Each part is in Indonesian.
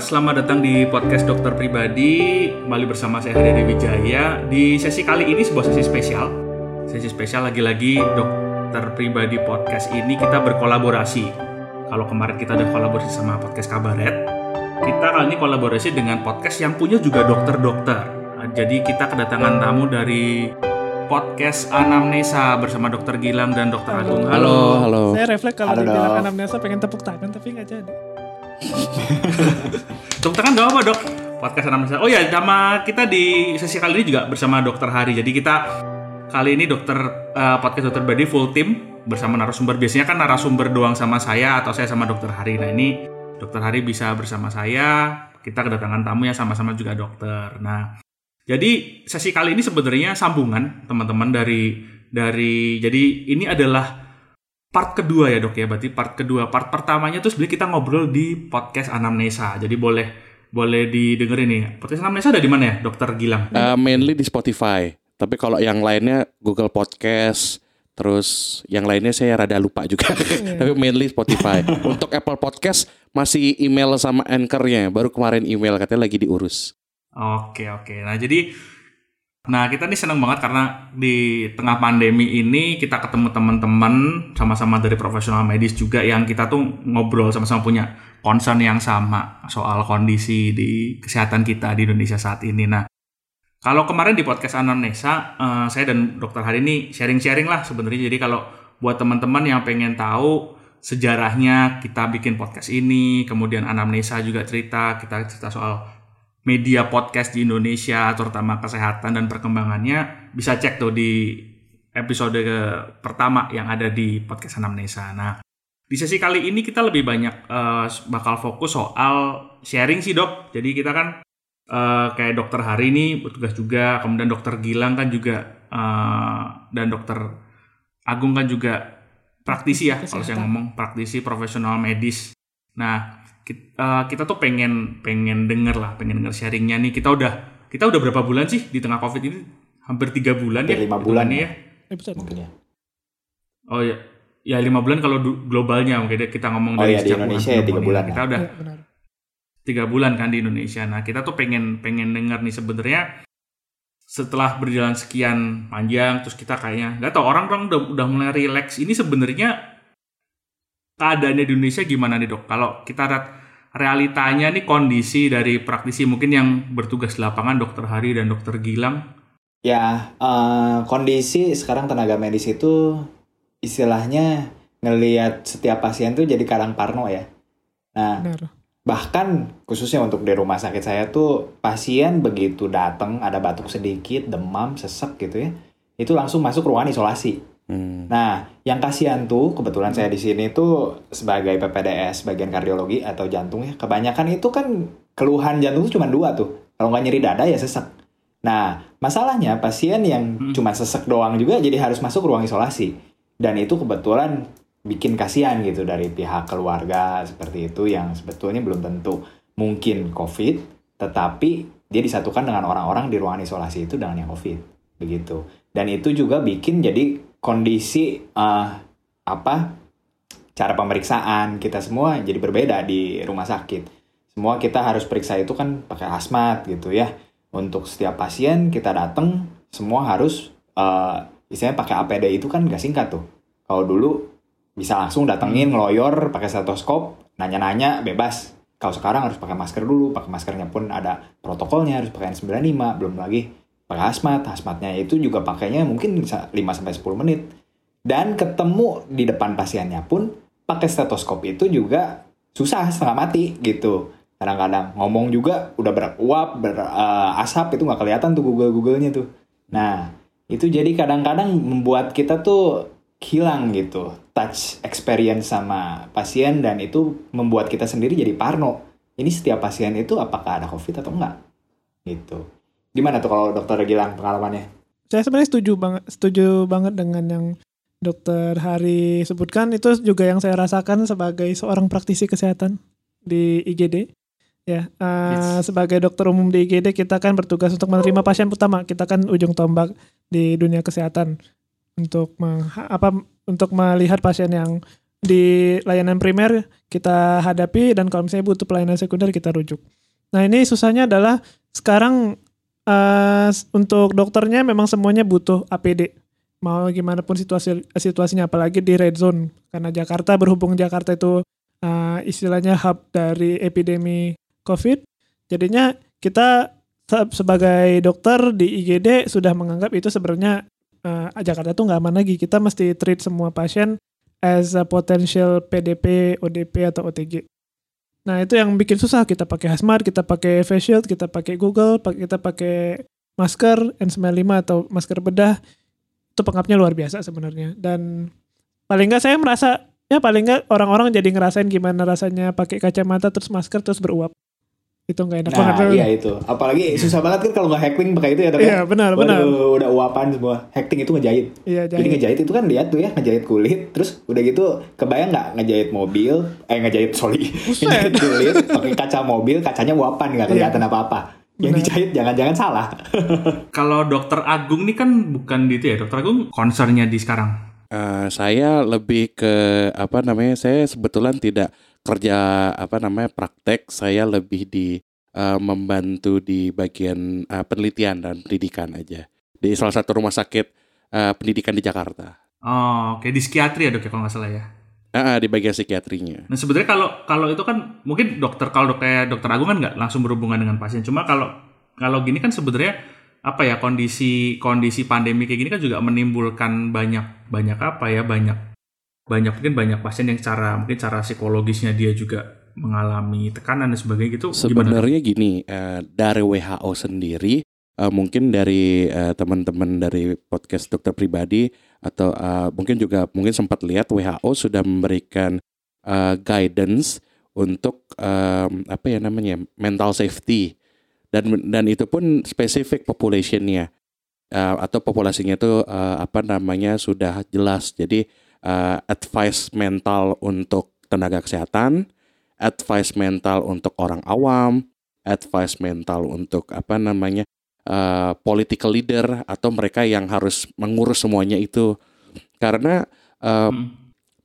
selamat datang di podcast dokter pribadi. Kembali bersama saya Haryadi Wijaya Di sesi kali ini sebuah sesi spesial. Sesi spesial lagi-lagi dokter pribadi podcast ini kita berkolaborasi. Kalau kemarin kita ada kolaborasi sama podcast Kabaret Kita kali ini kolaborasi dengan podcast yang punya juga dokter-dokter. Jadi kita kedatangan tamu dari podcast Anamnesa bersama dokter Gilang dan dokter Agung. Halo, halo. Saya refleks kalau Halo, dibilang Dok. anamnesa pengen tepuk tangan tapi nggak jadi. Tepuk tangan gak apa dok? Podcast Anamnesa Oh ya nama kita di sesi kali ini juga bersama dokter Hari. Jadi kita kali ini dokter eh, podcast dokter Badi full tim bersama narasumber. Biasanya kan narasumber doang sama saya atau saya sama dokter Hari. Nah ini dokter Hari bisa bersama saya Kita kedatangan tamu yang sama-sama juga dokter. Nah jadi sesi kali ini sebenarnya sambungan teman-teman dari dari jadi ini adalah part kedua ya dok ya berarti part kedua part pertamanya tuh sebenarnya kita ngobrol di podcast anamnesa jadi boleh boleh didengerin nih podcast anamnesa ada di mana ya dokter Gilang Uh, mainly di Spotify. Tapi kalau yang lainnya Google Podcast, terus yang lainnya saya rada lupa juga. Tapi mainly Spotify. Untuk Apple Podcast masih email sama anchornya. Baru kemarin email katanya lagi diurus. oke oke nah jadi nah kita nih seneng banget karena di tengah pandemi ini kita ketemu teman-teman sama-sama dari profesional medis juga yang kita tuh ngobrol sama-sama punya concern yang sama soal kondisi di kesehatan kita di Indonesia saat ini nah Kalau kemarin di podcast Anamnesa, eh, saya dan Dokter Hari ini sharing-sharing lah sebenarnya. Jadi kalau buat teman-teman yang pengen tahu sejarahnya kita bikin podcast ini, kemudian Anamnesa juga cerita, kita cerita soal media podcast di Indonesia, terutama kesehatan dan perkembangannya, bisa cek tuh di episode pertama yang ada di podcast Anamnesa. Nah, di sesi kali ini kita lebih banyak eh, bakal fokus soal sharing sih dok. Jadi kita kan eh, kayak dokter Hari ini bertugas juga, kemudian dokter Gilang kan juga eh, dan dokter Agung kan juga praktisi ya kalau saya ngomong praktisi profesional medis. Nah kita, kita tuh pengen pengen denger lah, pengen denger sharingnya nih. Kita udah kita udah berapa bulan sih di tengah covid ini? Hampir tiga bulan Hampir ya. lima bulan ya. Episode. mungkin ya. Oh ya, ya lima bulan kalau globalnya mungkin kita ngomong Oh dari iya, di sejak Indonesia bulan ya tiga bulan Kita ya. udah Iya, benar. tiga bulan kan di Indonesia. Nah kita tuh pengen pengen dengar nih sebenarnya setelah berjalan sekian panjang, terus kita kayaknya nggak tahu orang-orang udah udah mulai relax. Ini sebenarnya keadaannya di Indonesia gimana nih dok? Kalau kita lihat realitanya nih kondisi dari praktisi mungkin yang bertugas di lapangan dokter Hari dan dokter Gilang. Ya, eh, kondisi sekarang tenaga medis itu istilahnya ngelihat setiap pasien tuh jadi kadang parno ya. Nah, Benar. bahkan khususnya untuk di rumah sakit saya tuh pasien begitu datang ada batuk sedikit, demam, sesek gitu ya, itu langsung masuk ruangan isolasi. Hmm. Nah, yang kasihan tuh kebetulan saya di sini tuh sebagai PPDS bagian kardiologi atau jantung ya. Kebanyakan itu kan keluhan jantung tuh cuma dua tuh. Kalau nggak nyeri dada ya sesek. Nah, masalahnya pasien yang Hmm. cuma sesek doang juga jadi harus masuk ruang isolasi. Dan itu kebetulan bikin kasihan gitu dari pihak keluarga seperti itu yang sebetulnya belum tentu mungkin COVID, tetapi dia disatukan dengan orang-orang di ruangan isolasi itu dengan yang COVID. Begitu. Dan itu juga bikin jadi kondisi eh, apa cara pemeriksaan kita semua jadi berbeda di rumah sakit. Semua kita harus periksa itu kan pakai asmat gitu ya. Untuk setiap pasien kita datang semua harus eh istilahnya pakai APD itu kan gak singkat tuh. Kalau dulu bisa langsung datengin ngeloyor pakai stetoskop, nanya-nanya bebas. Kalau sekarang harus pakai masker dulu, pakai maskernya pun ada protokolnya harus pakai N95, belum lagi pakai hazmat. Hazmatnya itu juga pakainya mungkin bisa 5 sampai 10 menit. Dan ketemu di depan pasiennya pun pakai stetoskop itu juga susah setengah mati gitu. Kadang-kadang ngomong juga udah beruap, berasap itu nggak kelihatan tuh Google-Googlenya tuh. Nah, itu jadi kadang-kadang membuat kita tuh hilang gitu touch experience sama pasien dan itu membuat kita sendiri jadi parno. Ini setiap pasien itu apakah ada COVID atau enggak? Gitu. Gimana tuh kalau dokter Gilang pengalamannya? Saya sebenarnya setuju banget setuju banget dengan yang Dokter Hari sebutkan itu juga yang saya rasakan sebagai seorang praktisi kesehatan di IGD. Ya, eh, Yes. sebagai dokter umum di IGD kita kan bertugas untuk menerima pasien pertama. Kita kan ujung tombak di dunia kesehatan untuk meng- apa untuk melihat pasien yang di layanan primer kita hadapi dan kalau misalnya butuh pelayanan sekunder kita rujuk. Nah ini susahnya adalah sekarang uh, untuk dokternya memang semuanya butuh APD. Mau gimana pun situasi situasinya apalagi di red zone karena Jakarta berhubung Jakarta itu uh, istilahnya hub dari epidemi COVID. Jadinya kita sebagai dokter di IGD sudah menganggap itu sebenarnya uh, Jakarta itu nggak aman lagi. Kita mesti treat semua pasien as a potential PDP, ODP atau OTG. Nah itu yang bikin susah. Kita pakai hazmat, kita pakai face shield, kita pakai Google, kita pakai masker N95 atau masker bedah. Itu pengapnya luar biasa sebenarnya. Dan paling nggak saya merasa ya paling nggak orang-orang jadi ngerasain gimana rasanya pakai kacamata terus masker terus beruap itu nggak enak nah, banget. Iya itu. Apalagi susah banget kan kalau nggak hacking pakai itu ya tapi. Iya benar Waduh, benar. Udah uapan semua. Hacking itu ngejahit. Iya jahit. Jadi ngejahit itu kan lihat tuh ya ngejahit kulit. Terus udah gitu kebayang nggak ngejahit mobil? Eh ngejahit sorry. ngejahit kulit pakai kaca mobil kacanya uapan nggak Iya. kelihatan apa-apa. Yang dijahit jangan-jangan salah. Kalau dokter Agung nih kan bukan di itu ya, dokter Agung concernnya di sekarang. Eh, saya lebih ke apa namanya? Saya sebetulnya tidak kerja apa namanya praktek. Saya lebih di eh, membantu di bagian eh, penelitian dan pendidikan aja di salah satu rumah sakit eh, pendidikan di Jakarta. Oh, oke di psikiatri ya dok ya kalau nggak salah ya. Ah, ah, di bagian psikiatrinya. Nah sebenarnya kalau kalau itu kan mungkin dokter kalau dok kayak dokter Agung kan nggak langsung berhubungan dengan pasien. Cuma kalau kalau gini kan sebenarnya apa ya kondisi kondisi pandemi kayak gini kan juga menimbulkan banyak banyak apa ya banyak banyak mungkin banyak pasien yang cara mungkin cara psikologisnya dia juga mengalami tekanan dan sebagainya gitu. Sebenarnya gini, eh, dari WHO sendiri, eh, mungkin dari eh, teman-teman dari podcast dokter pribadi atau mungkin juga mungkin sempat lihat WHO sudah memberikan guidance untuk apa ya namanya mental safety dan dan itu pun spesifik populationnya atau populasinya itu apa namanya sudah jelas. Jadi eh, advice mental untuk tenaga kesehatan, advice mental untuk orang awam, advice mental untuk apa namanya uh, political leader atau mereka yang harus mengurus semuanya itu. Karena uh, Hmm.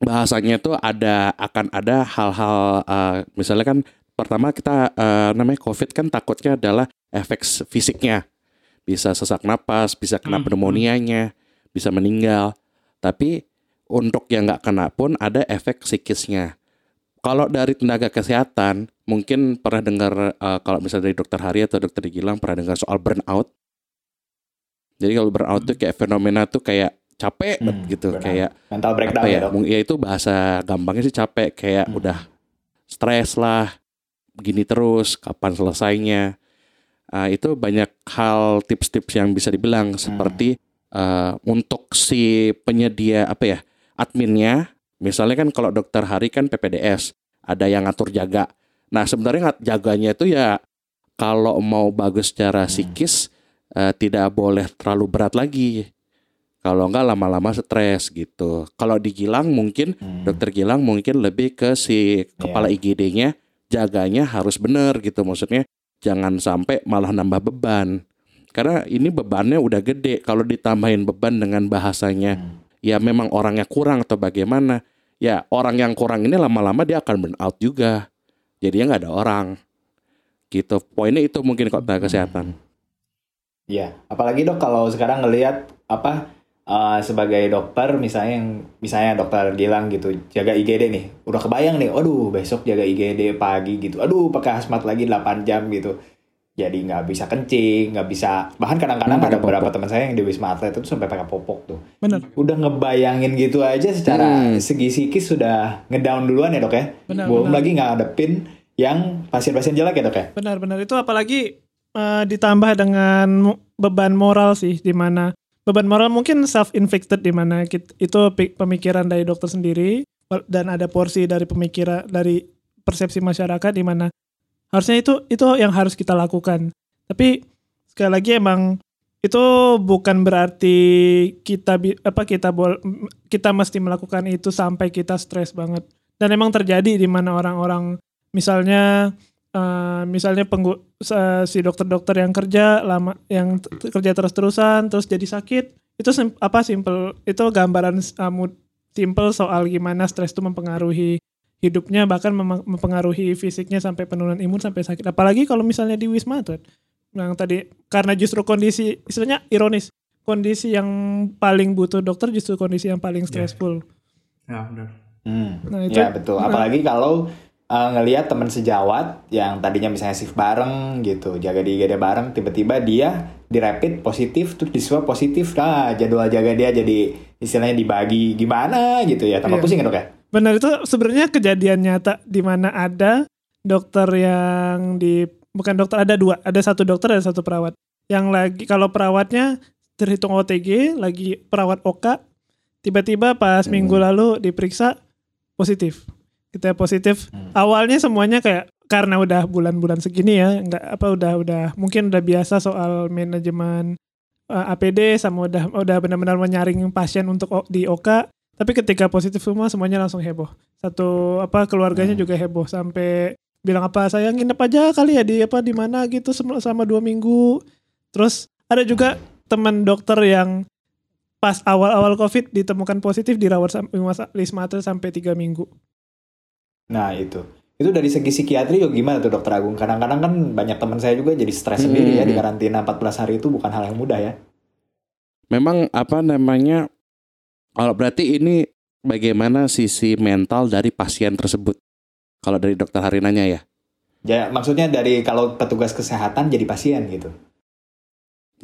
bahasanya itu ada akan ada hal-hal uh, misalnya kan pertama kita uh, namanya covid kan takutnya adalah efek fisiknya. Bisa sesak napas bisa kena Hmm, pneumonia-nya bisa meninggal. Tapi untuk yang nggak kena pun ada efek psikisnya kalau dari tenaga kesehatan mungkin pernah dengar uh, kalau misalnya dari dokter Hari atau dokter Gilang pernah dengar soal burnout jadi kalau burnout tuh kayak fenomena tuh kayak capek Hmm, gitu burnout. kayak Mental breakdown apa ya, ya, dok. ya itu bahasa gampangnya sih capek kayak Hmm. udah stres lah begini terus kapan selesainya Ah, itu banyak hal tips-tips yang bisa dibilang seperti eh, untuk si penyedia apa ya adminnya misalnya kan kalau dokter hari kan PPDS ada yang ngatur jaga. Nah sebenarnya jaganya itu ya kalau mau bagus secara Hmm. psikis eh, tidak boleh terlalu berat lagi. Kalau enggak lama-lama stres gitu. Kalau di Gilang mungkin Hmm. dokter Gilang mungkin lebih ke si kepala IGD-nya jaganya harus benar gitu. Maksudnya jangan sampai malah nambah beban. Karena ini bebannya udah gede. Kalau ditambahin beban dengan bahasanya Hmm. Ya memang orangnya kurang atau bagaimana ya orang yang kurang ini lama-lama dia akan burn out juga. Jadinya nggak ada orang. Gitu poinnya itu mungkin tenaga kesehatan. Iya, apalagi dok kalau sekarang ngelihat apa eh, sebagai dokter misalnya yang misalnya dokter Gilang gitu jaga IGD nih, udah kebayang nih, aduh besok jaga IGD pagi gitu, aduh pakai hazmat lagi 8 jam gitu, jadi nggak bisa kencing, nggak bisa bahkan kadang-kadang ada beberapa popok. teman saya yang di wisma atlet itu sampai pakai popok tuh, Benar. udah ngebayangin gitu aja secara Hmm. segi psikis sudah ngedown duluan ya dok ya, Benar, belum benar. lagi ngadepin yang pasien-pasien jelek ya dok ya. Benar-benar itu apalagi eh, ditambah dengan beban moral sih di mana beban moral mungkin self inflicted di mana itu pemikiran dari dokter sendiri dan ada porsi dari pemikiran dari persepsi masyarakat di mana harusnya itu itu yang harus kita lakukan. Tapi sekali lagi emang itu bukan berarti kita apa kita bol- kita mesti melakukan itu sampai kita stres banget. Dan emang terjadi di mana orang-orang misalnya eh, misalnya penggu, se- si dokter-dokter yang kerja lama yang kerja terus-terusan terus jadi sakit itu sim- apa simple itu gambaran uh, simple soal gimana stres itu mempengaruhi hidupnya bahkan mem- mempengaruhi fisiknya sampai penurunan imun sampai sakit. Apalagi kalau misalnya di wisma atlet yang tadi karena justru kondisi istilahnya ironis kondisi yang paling butuh dokter justru kondisi yang paling stressful. Ya, benar. Hmm. Nah, itu- ya betul. Apalagi kalau uh, ngelihat teman sejawat yang tadinya misalnya shift bareng gitu, jaga di IGD bareng, tiba-tiba dia di rapid positif, terus di swab positif, nah jadwal jaga dia jadi istilahnya dibagi gimana gitu ya, tambah Iya. pusing ya dok ya? Benar itu sebenarnya kejadian nyata di mana ada dokter yang di bukan dokter ada dua, ada satu dokter ada satu perawat. Yang lagi kalau perawatnya terhitung OTG, lagi perawat OK, tiba-tiba pas Hmm. minggu lalu diperiksa positif. Kita positif. Hmm. Awalnya semuanya kayak karena udah bulan-bulan segini ya, nggak apa udah udah mungkin udah biasa soal manajemen uh, APD sama udah udah benar-benar menyaring pasien untuk di OK. Tapi ketika positif semua semuanya langsung heboh. Satu apa keluarganya Hmm. juga heboh sampai bilang apa saya nginep aja kali ya di apa di mana gitu selama dua minggu. Terus ada juga teman dokter yang pas awal-awal COVID ditemukan positif dirawat Wisma Atlet sampai tiga minggu. Nah itu. Itu dari segi psikiatri juga gimana tuh dokter Agung? Kadang-kadang kan banyak teman saya juga jadi stres Hmm. sendiri ya di karantina 14 hari itu bukan hal yang mudah ya. Memang apa namanya? Kalau berarti ini bagaimana sisi mental dari pasien tersebut? Kalau dari dokter Harinanya ya. Ya maksudnya dari kalau petugas kesehatan jadi pasien gitu.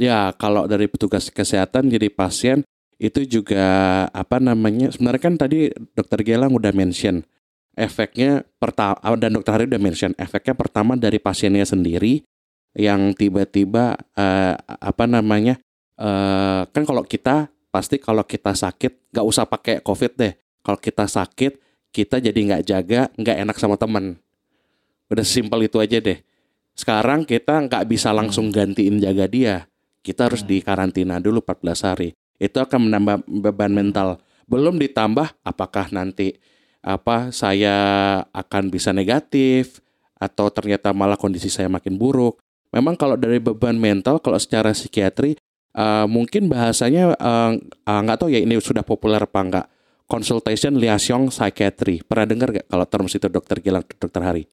Ya, kalau dari petugas kesehatan jadi pasien itu juga apa namanya? Sebenarnya kan tadi dokter Gelang udah mention efeknya pertama dan dokter Hari udah mention efeknya pertama dari pasiennya sendiri yang tiba-tiba eh, apa namanya? eh, kan kalau kita pasti kalau kita sakit nggak usah pakai covid deh. Kalau kita sakit kita jadi nggak jaga, nggak enak sama teman. Udah simpel itu aja deh. Sekarang kita nggak bisa langsung gantiin jaga dia kita harus Hmm. di karantina dulu 14 hari. Itu akan menambah beban mental. Belum ditambah apakah nanti apa saya akan bisa negatif atau ternyata malah kondisi saya makin buruk. Memang kalau dari beban mental kalau secara psikiatri eh, mungkin bahasanya eh, eh, nggak tahu ya ini sudah populer apa enggak. Consultation liaison psychiatry. Pernah dengar nggak kalau terms itu dokter Gilang, dokter Hari?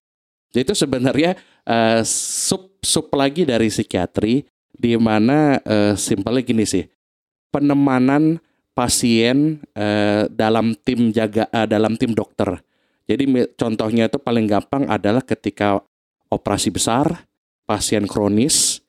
Jadi itu sebenarnya eh, sub sub lagi dari psikiatri di mana eh, simpelnya gini sih penemanan pasien eh, dalam tim jaga eh, dalam tim dokter jadi contohnya itu paling gampang adalah ketika operasi besar pasien kronis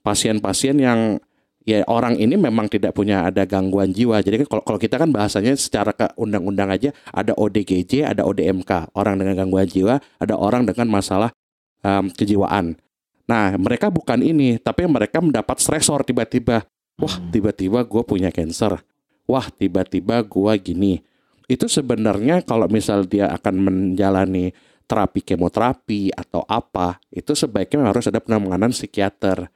pasien-pasien yang ya orang ini memang tidak punya ada gangguan jiwa jadi kan kalau kalau kita kan bahasanya secara ke undang-undang aja ada ODGJ ada ODMK orang dengan gangguan jiwa ada orang dengan masalah em, kejiwaan Nah, mereka bukan ini, tapi mereka mendapat stresor tiba-tiba. Wah, tiba-tiba gue punya cancer. Wah, tiba-tiba gue gini. Itu sebenarnya kalau misal dia akan menjalani terapi kemoterapi atau apa, itu sebaiknya harus ada penanganan psikiater.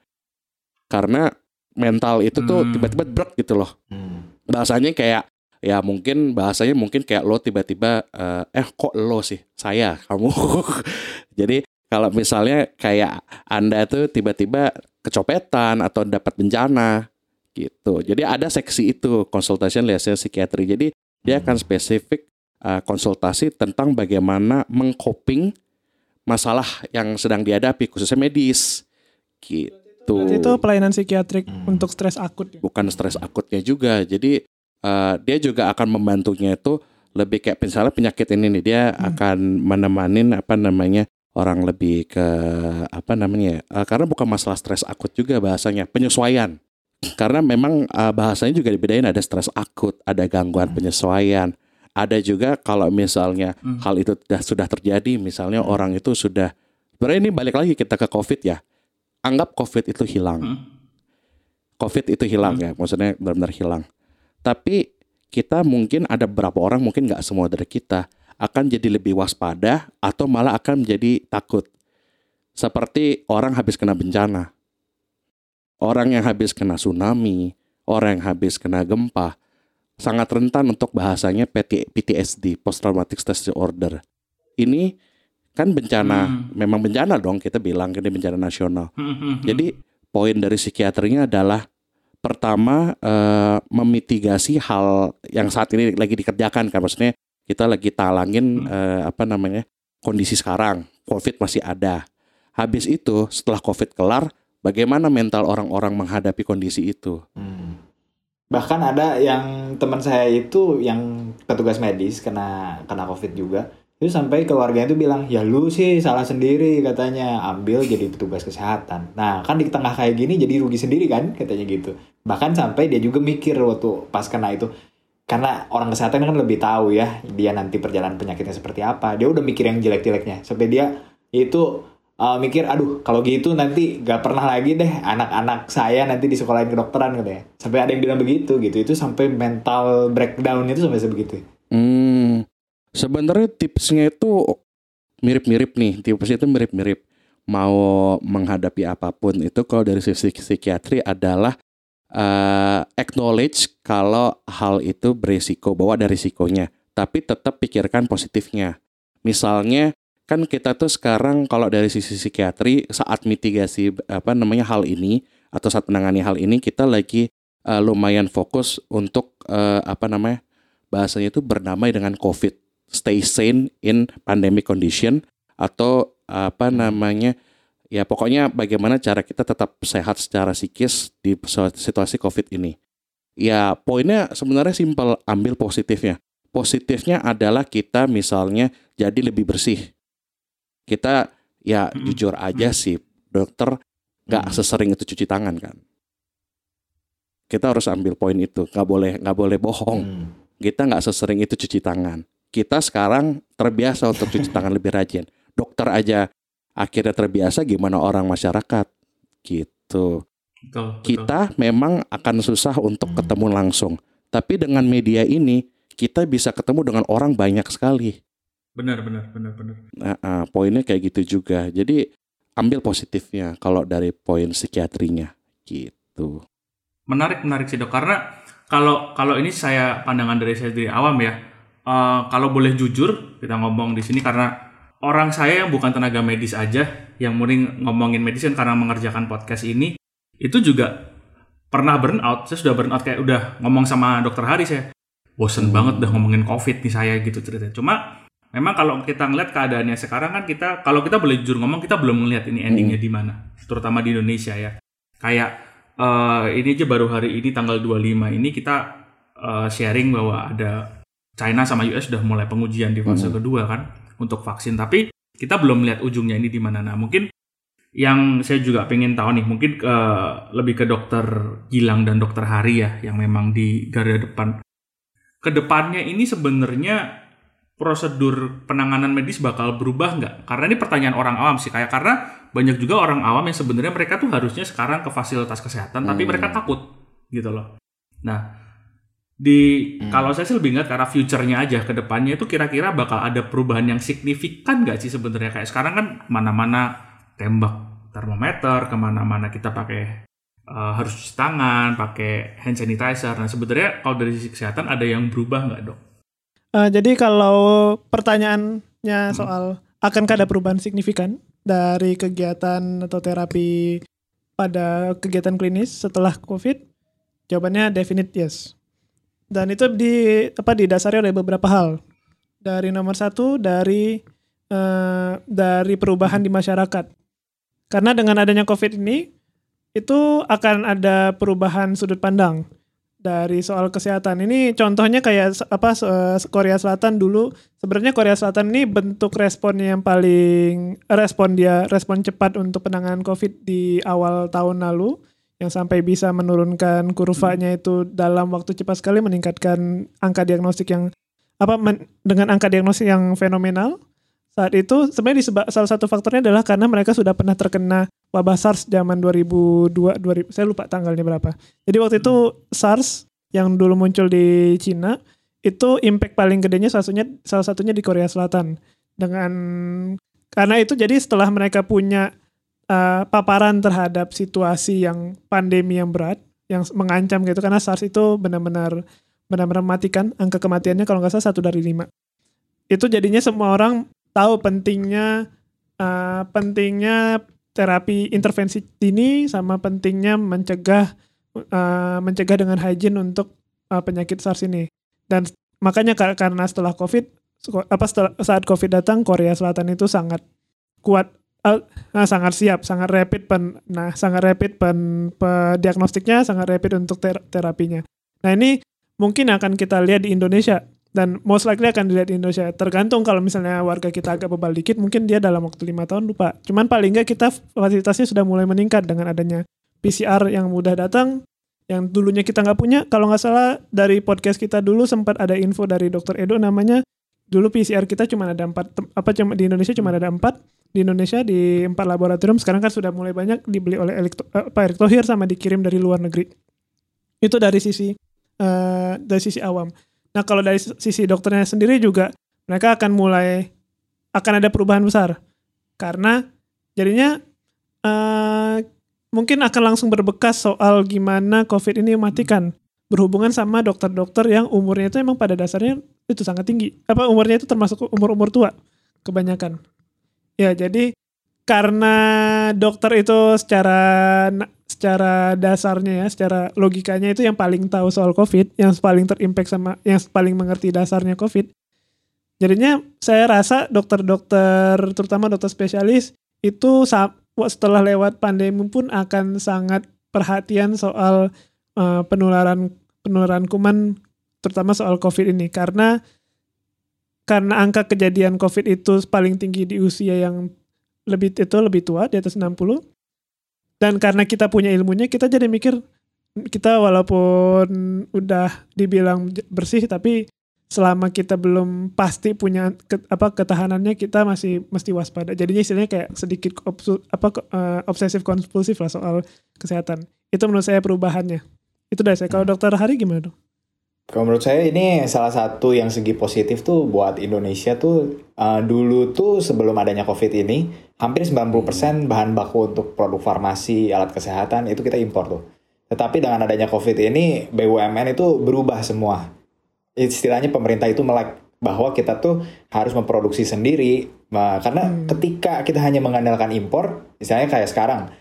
Karena mental itu tuh Hmm. tiba-tiba brek gitu loh. Hmm. Bahasanya kayak ya mungkin bahasanya mungkin kayak lo tiba-tiba eh, eh kok lo sih saya kamu jadi kalau misalnya kayak anda tuh tiba-tiba kecopetan atau dapat bencana gitu jadi ada seksi itu konsultasi liaison psikiatri jadi dia akan spesifik eh, konsultasi tentang bagaimana mengcoping masalah yang sedang dihadapi khususnya medis gitu Berarti itu pelayanan psikiatrik Hmm. untuk stres akut. ya? bukan stres akutnya juga. Jadi eh, dia juga akan membantunya itu lebih kayak misalnya penyakit ini nih dia Hmm. akan menemanin apa namanya orang lebih ke apa namanya eh, karena bukan masalah stres akut juga bahasanya penyesuaian. Karena memang eh, bahasanya juga dibedain ada stres akut, ada gangguan Hmm. penyesuaian. Ada juga kalau misalnya Hmm. hal itu sudah sudah terjadi, misalnya orang itu sudah sebenarnya ini balik lagi kita ke COVID ya. Anggap COVID itu hilang. Hmm. COVID itu hilang ya, maksudnya benar-benar hilang. Tapi kita mungkin ada beberapa orang, mungkin nggak semua dari kita akan jadi lebih waspada atau malah akan menjadi takut. Seperti orang habis kena bencana, orang yang habis kena tsunami, orang yang habis kena gempa, sangat rentan untuk bahasanya PT PTSD (Post Traumatic Stress Disorder). Ini kan bencana, Hmm. memang bencana dong kita bilang ini bencana nasional. Hmm, hmm, hmm. Jadi poin dari psikiatrinya adalah pertama eh, memitigasi hal yang saat ini lagi dikerjakan kan maksudnya kita lagi talangin eh, apa namanya kondisi sekarang covid masih ada habis itu setelah covid kelar bagaimana mental orang-orang menghadapi kondisi itu Hmm. Bahkan ada yang teman saya itu yang petugas medis kena kena covid juga. Itu sampai keluarganya itu bilang, ya lu sih salah sendiri katanya ambil jadi petugas kesehatan. Nah kan di tengah kayak gini jadi rugi sendiri kan katanya gitu. Bahkan sampai dia juga mikir waktu pas kena itu. Karena orang kesehatan kan lebih tahu ya dia nanti perjalanan penyakitnya seperti apa. Dia udah mikir yang jelek-jeleknya. Sampai dia itu uh, mikir aduh kalau gitu nanti gak pernah lagi deh anak-anak saya nanti di sekolahin kedokteran katanya sampai ada yang bilang begitu gitu itu sampai mental breakdown itu sampai sebegitu Hmm, sebenarnya tipsnya itu mirip-mirip nih. Tipsnya itu mirip-mirip. Mau menghadapi apa pun itu kalau dari sisi psikiatri adalah eh, acknowledge kalau hal itu berisiko, bahwa ada risikonya. Tapi tetap pikirkan positifnya. Misalnya kan kita tuh sekarang kalau dari sisi psikiatri saat mitigasi apa namanya hal ini atau saat menangani hal ini kita lagi eh, lumayan fokus untuk eh, apa namanya bahasanya itu bernamai dengan COVID, stay sane in pandemic condition atau apa namanya ya pokoknya bagaimana cara kita tetap sehat secara psikis di situasi COVID ini. Ya poinnya sebenarnya simpel, ambil positifnya. Positifnya adalah kita misalnya jadi lebih bersih. Kita ya Mm-mm. jujur aja sih dokter nggak Mm. sesering itu cuci tangan kan. Kita harus ambil poin itu, nggak boleh nggak boleh bohong Hmm. kita nggak sesering itu cuci tangan. Kita sekarang terbiasa untuk cuci tangan lebih rajin. Dokter aja akhirnya terbiasa gimana orang masyarakat gitu. Betul, betul. Kita memang akan susah untuk Hmm. ketemu langsung. Tapi dengan media ini kita bisa ketemu dengan orang banyak sekali. benar benar benar benar. Nah, ah, poinnya kayak gitu juga. Jadi ambil positifnya kalau dari poin psikiatrinya gitu. Menarik menarik sih dok karena kalau kalau ini saya pandangan dari saya dari awam ya. Eh, kalau boleh jujur kita ngomong di sini karena orang saya yang bukan tenaga medis aja yang mending ngomongin medis kan karena mengerjakan podcast ini itu juga pernah burn out. Saya sudah burn out kayak udah ngomong sama dokter Hari saya bosen banget udah ngomongin covid nih saya gitu ceritanya. Cuma memang kalau kita ngeliat keadaannya sekarang kan kita kalau kita boleh jujur ngomong kita belum ngeliat ini endingnya di mana terutama di Indonesia ya kayak eh, ini aja baru hari ini tanggal 25 ini kita eh, sharing bahwa ada China sama US sudah mulai pengujian di fase Hmm. kedua kan untuk vaksin tapi kita belum melihat ujungnya ini di mana nah mungkin yang saya juga pengen tahu nih mungkin eh, lebih ke dokter Gilang dan dokter Hari ya yang memang di garda depan ke depannya ini sebenarnya prosedur penanganan medis bakal berubah nggak? Karena ini pertanyaan orang awam sih kayak karena banyak juga orang awam yang sebenarnya mereka tuh harusnya sekarang ke fasilitas kesehatan tapi Hmm. mereka takut gitu loh. Nah di Hmm. kalau saya sih lebih ingat karena future-nya aja ke depannya itu kira-kira bakal ada perubahan yang signifikan nggak sih sebenarnya kayak sekarang kan mana-mana tembak termometer ke mana-mana kita pakai eh, harus cuci tangan pakai hand sanitizer nah sebenarnya kalau dari sisi kesehatan ada yang berubah nggak dok? Eh, jadi kalau pertanyaannya Hmm. soal akankah ada perubahan signifikan dari kegiatan atau terapi pada kegiatan klinis setelah COVID? Jawabannya definite yes. Dan itu di apa didasari oleh beberapa hal. Dari nomor satu dari eh, dari perubahan di masyarakat. Karena dengan adanya COVID ini itu akan ada perubahan sudut pandang dari soal kesehatan. Ini contohnya kayak apa Korea Selatan dulu. Sebenarnya Korea Selatan ini bentuk respon yang paling respon dia respon cepat untuk penanganan COVID di awal tahun lalu yang sampai bisa menurunkan kurvanya itu dalam waktu cepat sekali meningkatkan angka diagnostik yang apa men- dengan angka diagnostik yang fenomenal. Saat itu sebenarnya disebab, salah satu faktornya adalah karena mereka sudah pernah terkena wabah SARS zaman 2002 2000 saya lupa tanggalnya berapa. Jadi waktu itu SARS yang dulu muncul di Cina itu impact paling gedenya salah satunya salah satunya di Korea Selatan dengan karena itu jadi setelah mereka punya uh, paparan terhadap situasi yang pandemi yang berat yang mengancam gitu. Karena SARS itu benar-benar benar-benar mematikan. Angka kematiannya kalau nggak salah satu dari lima. Itu jadinya semua orang tahu pentingnya uh, pentingnya terapi intervensi dini sama pentingnya mencegah uh, mencegah dengan hygiene untuk uh, penyakit SARS ini. Dan makanya kar- karena setelah COVID apa setelah, saat COVID datang Korea Selatan itu sangat kuat uh, nah, sangat siap, sangat rapid pen nah sangat rapid pen, pe, diagnostiknya sangat rapid untuk ter terapinya. Nah, ini mungkin akan kita lihat di Indonesia dan most likely akan dilihat di Indonesia. Tergantung kalau misalnya warga kita agak bebal dikit, mungkin dia dalam waktu lima tahun lupa. Cuman paling nggak kita fasilitasnya sudah mulai meningkat dengan adanya PCR yang mudah datang, yang dulunya kita nggak punya. Kalau nggak salah dari podcast kita dulu sempat ada info dari Dokter Edo namanya dulu PCR kita cuma ada empat apa cuma di Indonesia cuma ada empat di Indonesia di empat laboratorium sekarang kan sudah mulai banyak dibeli oleh Electo, uh, Pak Erick Thohir sama dikirim dari luar negeri itu dari sisi uh, dari sisi awam nah kalau dari sisi dokternya sendiri juga mereka akan mulai akan ada perubahan besar karena jadinya uh, mungkin akan langsung berbekas soal gimana COVID ini mematikan berhubungan sama dokter-dokter yang umurnya itu emang pada dasarnya itu sangat tinggi. Apa umurnya itu termasuk umur-umur tua kebanyakan. Ya, jadi karena dokter itu secara secara dasarnya ya, secara logikanya itu yang paling tahu soal COVID, yang paling terimpact sama yang paling mengerti dasarnya COVID. Jadinya saya rasa dokter-dokter terutama dokter spesialis itu setelah lewat pandemi pun akan sangat perhatian soal uh, penularan penularan kuman terutama soal COVID ini karena karena angka kejadian COVID itu paling tinggi di usia yang lebih itu lebih tua di atas 60 dan karena kita punya ilmunya kita jadi mikir kita walaupun udah dibilang bersih tapi selama kita belum pasti punya ke, apa ketahanannya kita masih mesti waspada jadinya istilahnya kayak sedikit obsu, apa uh, obsesif kompulsif lah soal kesehatan itu menurut saya perubahannya itu dari saya. Kalau hmm. dokter Hari gimana dong? Kalau menurut saya ini salah satu yang segi positif tuh buat Indonesia tuh uh, dulu tuh sebelum adanya COVID ini hampir 90% bahan baku untuk produk farmasi, alat kesehatan itu kita impor tuh. Tetapi dengan adanya COVID ini BUMN itu berubah semua. Istilahnya pemerintah itu melek bahwa kita tuh harus memproduksi sendiri. Nah, karena hmm. ketika kita hanya mengandalkan impor, misalnya kayak sekarang,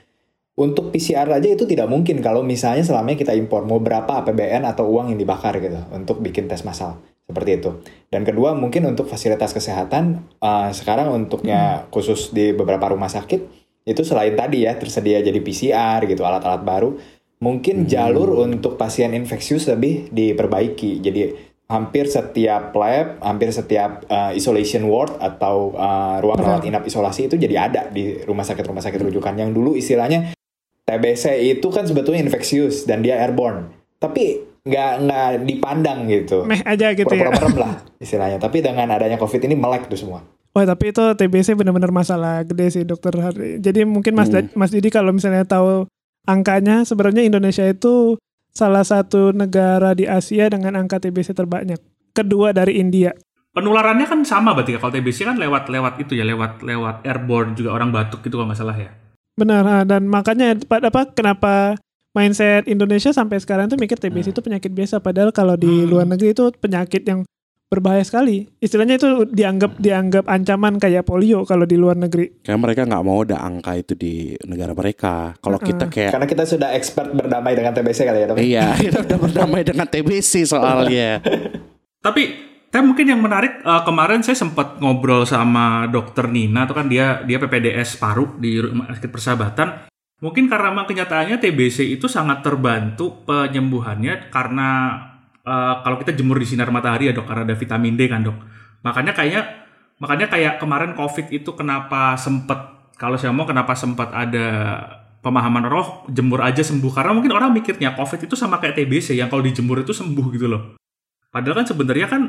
untuk PCR aja itu tidak mungkin kalau misalnya selama kita impor mau berapa APBN atau uang yang dibakar gitu untuk bikin tes massal seperti itu. Dan kedua mungkin untuk fasilitas kesehatan uh, sekarang untuknya hmm. khusus di beberapa rumah sakit itu selain tadi ya tersedia jadi PCR gitu alat-alat baru mungkin hmm. jalur untuk pasien infeksius lebih diperbaiki. Jadi hampir setiap lab, hampir setiap uh, isolation ward atau uh, ruang rawat inap isolasi itu jadi ada di rumah sakit-rumah sakit rujukan yang dulu istilahnya TBC itu kan sebetulnya infeksius dan dia airborne. Tapi nggak nggak dipandang gitu. Meh aja gitu ya. Merem lah istilahnya. Tapi dengan adanya COVID ini melek tuh semua. Wah tapi itu TBC benar-benar masalah gede sih dokter. Jadi mungkin Mas hmm. Mas Didi kalau misalnya tahu angkanya sebenarnya Indonesia itu salah satu negara di Asia dengan angka TBC terbanyak. Kedua dari India. Penularannya kan sama berarti ya kalau TBC kan lewat lewat itu ya lewat lewat airborne juga orang batuk gitu kalau nggak salah ya. Benar, ah, dan makanya apa kenapa mindset Indonesia sampai sekarang tuh mikir TBC hmm. itu penyakit biasa padahal kalau di hmm. luar negeri itu penyakit yang berbahaya sekali. Istilahnya itu dianggap dianggap ancaman kayak polio kalau di luar negeri. Kayak mereka nggak mau ada angka itu di negara mereka. Kalau uh kita kayak karena kita sudah expert berdamai dengan TBC kali ya. Iya, kita udah berdamai dengan TBC soalnya. Tapi tapi mungkin yang menarik uh, kemarin saya sempat ngobrol sama dokter Nina itu kan dia dia PPDS paru di rumah sakit persahabatan. Mungkin karena memang kenyataannya TBC itu sangat terbantu penyembuhannya karena uh, kalau kita jemur di sinar matahari ya dok karena ada vitamin D kan dok. Makanya kayaknya makanya kayak kemarin COVID itu kenapa sempat kalau saya mau kenapa sempat ada pemahaman roh jemur aja sembuh karena mungkin orang mikirnya COVID itu sama kayak TBC yang kalau dijemur itu sembuh gitu loh. Padahal kan sebenarnya kan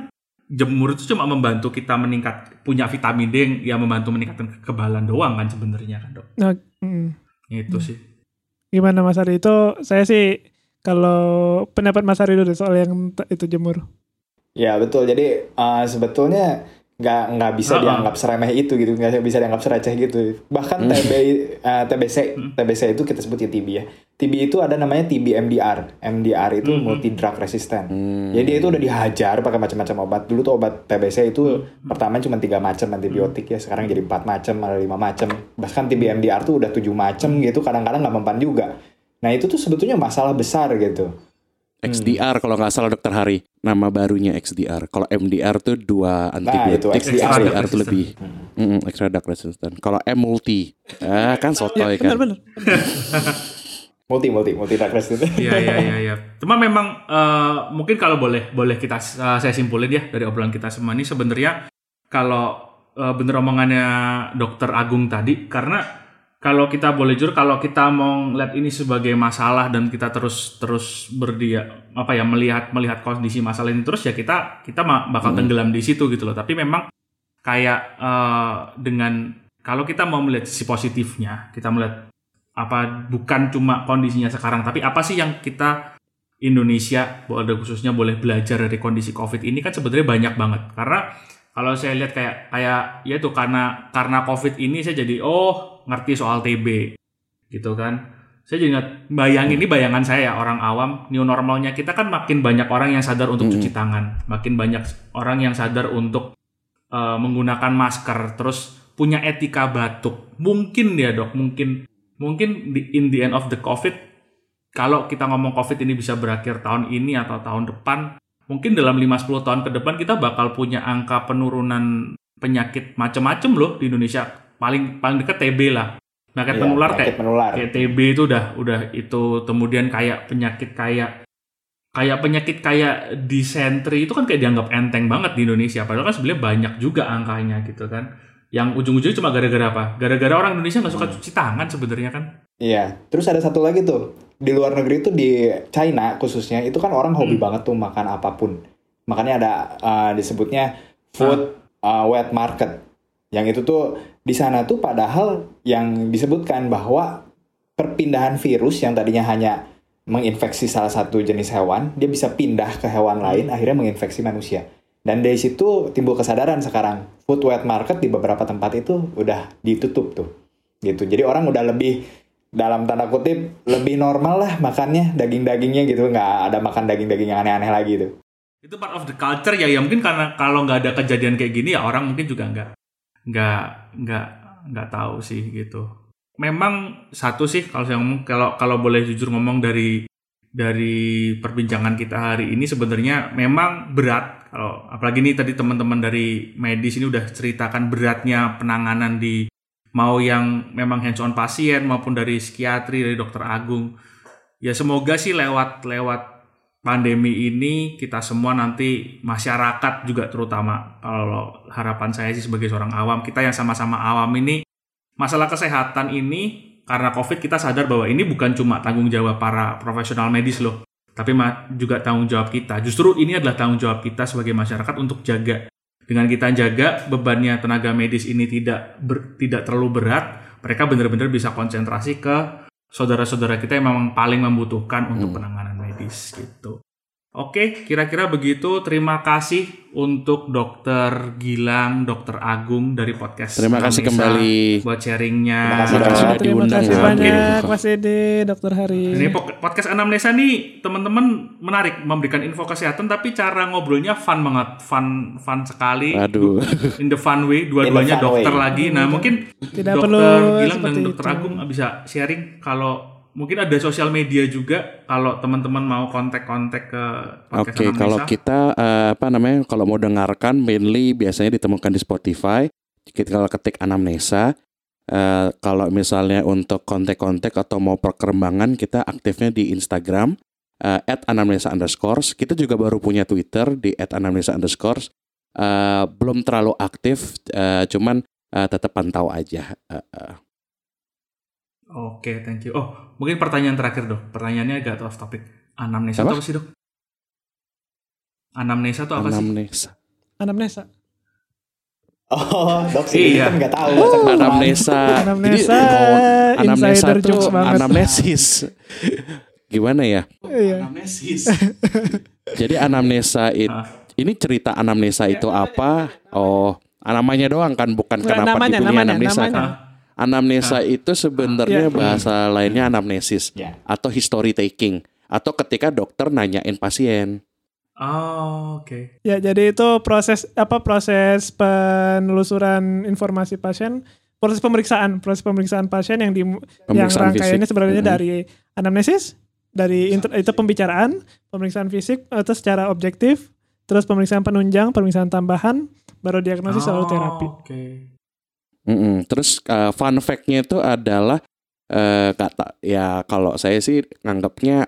jemur itu cuma membantu kita meningkat punya vitamin D yang membantu meningkatkan kekebalan doang kan sebenarnya kan dok. Nah, mm, itu mm. sih. Gimana Mas Ari itu saya sih kalau pendapat Mas Ari dulu soal yang itu jemur. Ya betul. Jadi uh, sebetulnya nggak nggak bisa uh -uh. dianggap seremeh itu gitu nggak bisa dianggap sereceh gitu bahkan hmm. TB uh, TBC hmm. TBC itu kita sebut ya TB ya TB itu ada namanya TB MDR MDR itu hmm. multi drug resistant hmm. jadi itu udah dihajar pakai macam-macam obat dulu tuh obat TBC itu hmm. pertama cuma tiga macam antibiotik ya sekarang jadi empat macam ada lima macam bahkan TB MDR tuh udah tujuh macam gitu kadang-kadang nggak mempan juga Nah itu tuh sebetulnya masalah besar gitu. XDR kalau nggak salah dokter Hari nama barunya XDR. Kalau MDR tuh dua antibiotik. itu XDR. XDR tuh lebih mm, extra drug resistant. Kalau M multi, ah kan sotoy Benar kan. benar. Multi multi multi drug resistant. Iya iya iya iya. Cuma memang eh, mungkin kalau boleh boleh kita eh, saya simpulin ya dari obrolan kita semua ini sebenarnya kalau eh, bener omongannya Dokter Agung tadi karena kalau kita boleh jujur kalau kita mau lihat ini sebagai masalah dan kita terus terus berdia apa ya melihat melihat kondisi masalah ini terus ya kita kita bakal tenggelam di situ gitu loh. Tapi memang kayak eh, dengan kalau kita mau melihat sisi positifnya, kita melihat apa bukan cuma kondisinya sekarang tapi apa sih yang kita Indonesia ada khususnya boleh belajar dari kondisi Covid ini kan sebenarnya banyak banget karena kalau saya lihat kayak kayak ya itu karena karena Covid ini saya jadi oh ngerti soal TB gitu kan. Saya jadi ingat bayangin ini bayangan saya ya, orang awam new normalnya. Kita kan makin banyak orang yang sadar untuk cuci tangan. Makin banyak orang yang sadar untuk eh, menggunakan masker. Terus punya etika batuk. Mungkin ya dok mungkin. Mungkin di, in the end of the COVID, kalau kita ngomong COVID ini bisa berakhir tahun ini atau tahun depan, mungkin dalam 5-10 tahun ke depan kita bakal punya angka penurunan penyakit macam-macam loh di Indonesia. Paling paling dekat TB lah. Penyakit Iya, penular penyakit kayak menular. kayak TB itu udah udah itu. Kemudian kayak penyakit kayak kayak penyakit kayak disentri itu kan kayak dianggap enteng banget di Indonesia. Padahal kan sebenarnya banyak juga angkanya gitu kan. Yang ujung-ujungnya cuma gara-gara apa? Gara-gara orang Indonesia nggak suka cuci tangan sebenarnya kan. Iya, terus ada satu lagi tuh di luar negeri itu di China khususnya itu kan orang hobi banget tuh makan apa pun. Makanya ada uh, disebutnya food uh, wet market. Yang itu tuh di sana tuh padahal yang disebutkan bahwa perpindahan virus yang tadinya hanya menginfeksi salah satu jenis hewan, dia bisa pindah ke hewan lain akhirnya menginfeksi manusia. Dan dari situ timbul kesadaran sekarang food wet market di beberapa tempat itu udah ditutup tuh. Gitu. Jadi orang udah lebih dalam tanda kutip lebih normal lah makannya daging-dagingnya gitu. Nggak ada makan daging-daging yang aneh-aneh lagi tuh. itu part of the culture ya ya. Mungkin karena kalau nggak ada kejadian kayak gini ya orang mungkin juga nggak nggak nggak nggak tahu sih gitu. Memang satu sih kalau saya ngomong kalau kalau boleh jujur ngomong dari dari perbincangan kita hari ini sebenarnya memang berat. Kalau apalagi ini tadi teman-teman dari medis ini udah ceritakan beratnya penanganan di mau yang memang hands on pasien maupun dari psikiatri dari dokter Agung. Ya semoga sih lewat lewat pandemi ini kita semua nanti masyarakat juga terutama kalau harapan saya sih sebagai seorang awam kita yang sama-sama awam ini masalah kesehatan ini karena covid kita sadar bahwa ini bukan cuma tanggung jawab para profesional medis loh tapi juga tanggung jawab kita. Justru ini adalah tanggung jawab kita sebagai masyarakat untuk jaga dengan kita jaga bebannya tenaga medis ini tidak ber- tidak terlalu berat mereka benar-benar bisa konsentrasi ke saudara-saudara kita yang memang paling membutuhkan untuk penanganan medis gitu. Oke, kira-kira begitu. Terima kasih untuk Dokter Gilang, Dokter Agung dari podcast. Terima kasih Anamnesa kembali. buat sharingnya. Terima kasih, Terima kasih sudah Terima diundang kasih ya. banyak Oke. Mas Ede, Dokter Hari. Ini podcast Anamnesa nih teman-teman menarik memberikan info kesehatan tapi cara ngobrolnya fun banget, fun fun sekali. Aduh. In the fun way, dua-duanya dokter way. lagi. Nah, mungkin Tidak Dokter perlu Gilang dan Dokter itu. Agung bisa sharing kalau mungkin ada sosial media juga kalau teman-teman mau kontak-kontak ke podcast Oke, Anamnesa. kalau kita eh, apa namanya kalau mau dengarkan mainly biasanya ditemukan di Spotify. Kita kalau ketik anamnesa. Eh, kalau misalnya untuk kontak-kontak atau mau perkembangan kita aktifnya di Instagram eh, at anamnesa underscores. Kita juga baru punya Twitter di at anamnesa underscores. Eh, belum terlalu aktif, eh, cuman eh, tetap pantau aja. Eh, eh. Oke, thank you. Oh, mungkin pertanyaan terakhir dok. Pertanyaannya agak off topic. Anamnesa itu Apa? apa sih dok? Anamnesa itu apa sih? anamnesa. Anamnesa. Oh, dok sih Iya. kan nggak tahu. masa kebetulan. Anamnesa. Anamnesa, Jadi, anamnesa insider tuh jokes banget. anamnesis. Gimana ya? Iya. Anamnesis. Jadi anamnesa itu Ah. ini cerita anamnesa itu apa? Oh, namanya doang kan bukan Bukan kenapa namanya, dipilih namanya, anamnesa namanya. kan? Anamnesa itu sebenarnya Iya. bahasa lainnya anamnesis Ya. atau history taking atau ketika dokter nanyain pasien. Oh, oke. Ya, jadi itu proses apa proses penelusuran informasi pasien, proses pemeriksaan, proses pemeriksaan pasien yang di yang rangkaiannya fisik. sebenarnya Mhm. dari anamnesis dari inter- itu pembicaraan, pemeriksaan fisik atau secara objektif, terus pemeriksaan penunjang, pemeriksaan tambahan, baru diagnosis lalu terapi. Oh, Oke. Mm-mm. Terus uh, fun fact-nya itu adalah eh, kata ya kalau saya sih nganggapnya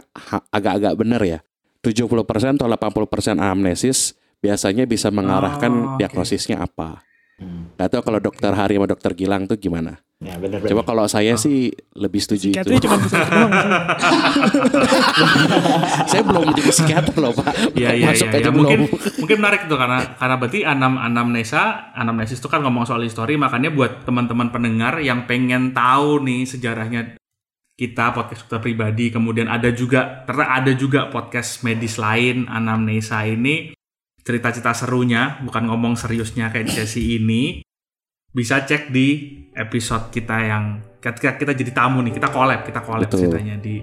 agak-agak benar ya. 70% atau 80% amnesis biasanya bisa mengarahkan Oh, diagnosisnya apa. Hmm. Gak tahu kalau dokter Hari sama dokter Gilang tuh gimana. Ya benar Coba kalau saya sih lebih setuju Psikiatri itu. cuma bisa itu doang. saya belum jadi psikiater loh pak. Iya iya Masuk iya. aja Ya, belum. mungkin mungkin menarik tuh karena karena berarti anam anamnesa anamnesis itu kan ngomong soal histori makanya buat teman-teman pendengar yang pengen tahu nih sejarahnya kita podcast dokter pribadi kemudian ada juga ternyata ada juga podcast medis lain anamnesa ini cerita-cerita serunya bukan ngomong seriusnya kayak di sesi ini bisa cek di episode kita yang ketika kita jadi tamu nih kita collab kita collab Betul. ceritanya di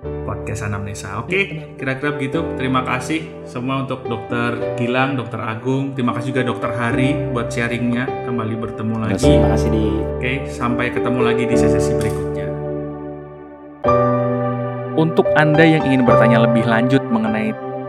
podcast anamnesa. Oke kira-kira begitu. Terima kasih semua untuk dokter Gilang dokter Agung. Terima kasih juga dokter Hari buat sharingnya. Kembali bertemu lagi. Terima kasih di. Oke sampai ketemu lagi di sesi berikutnya. Untuk anda yang ingin bertanya lebih lanjut mengenai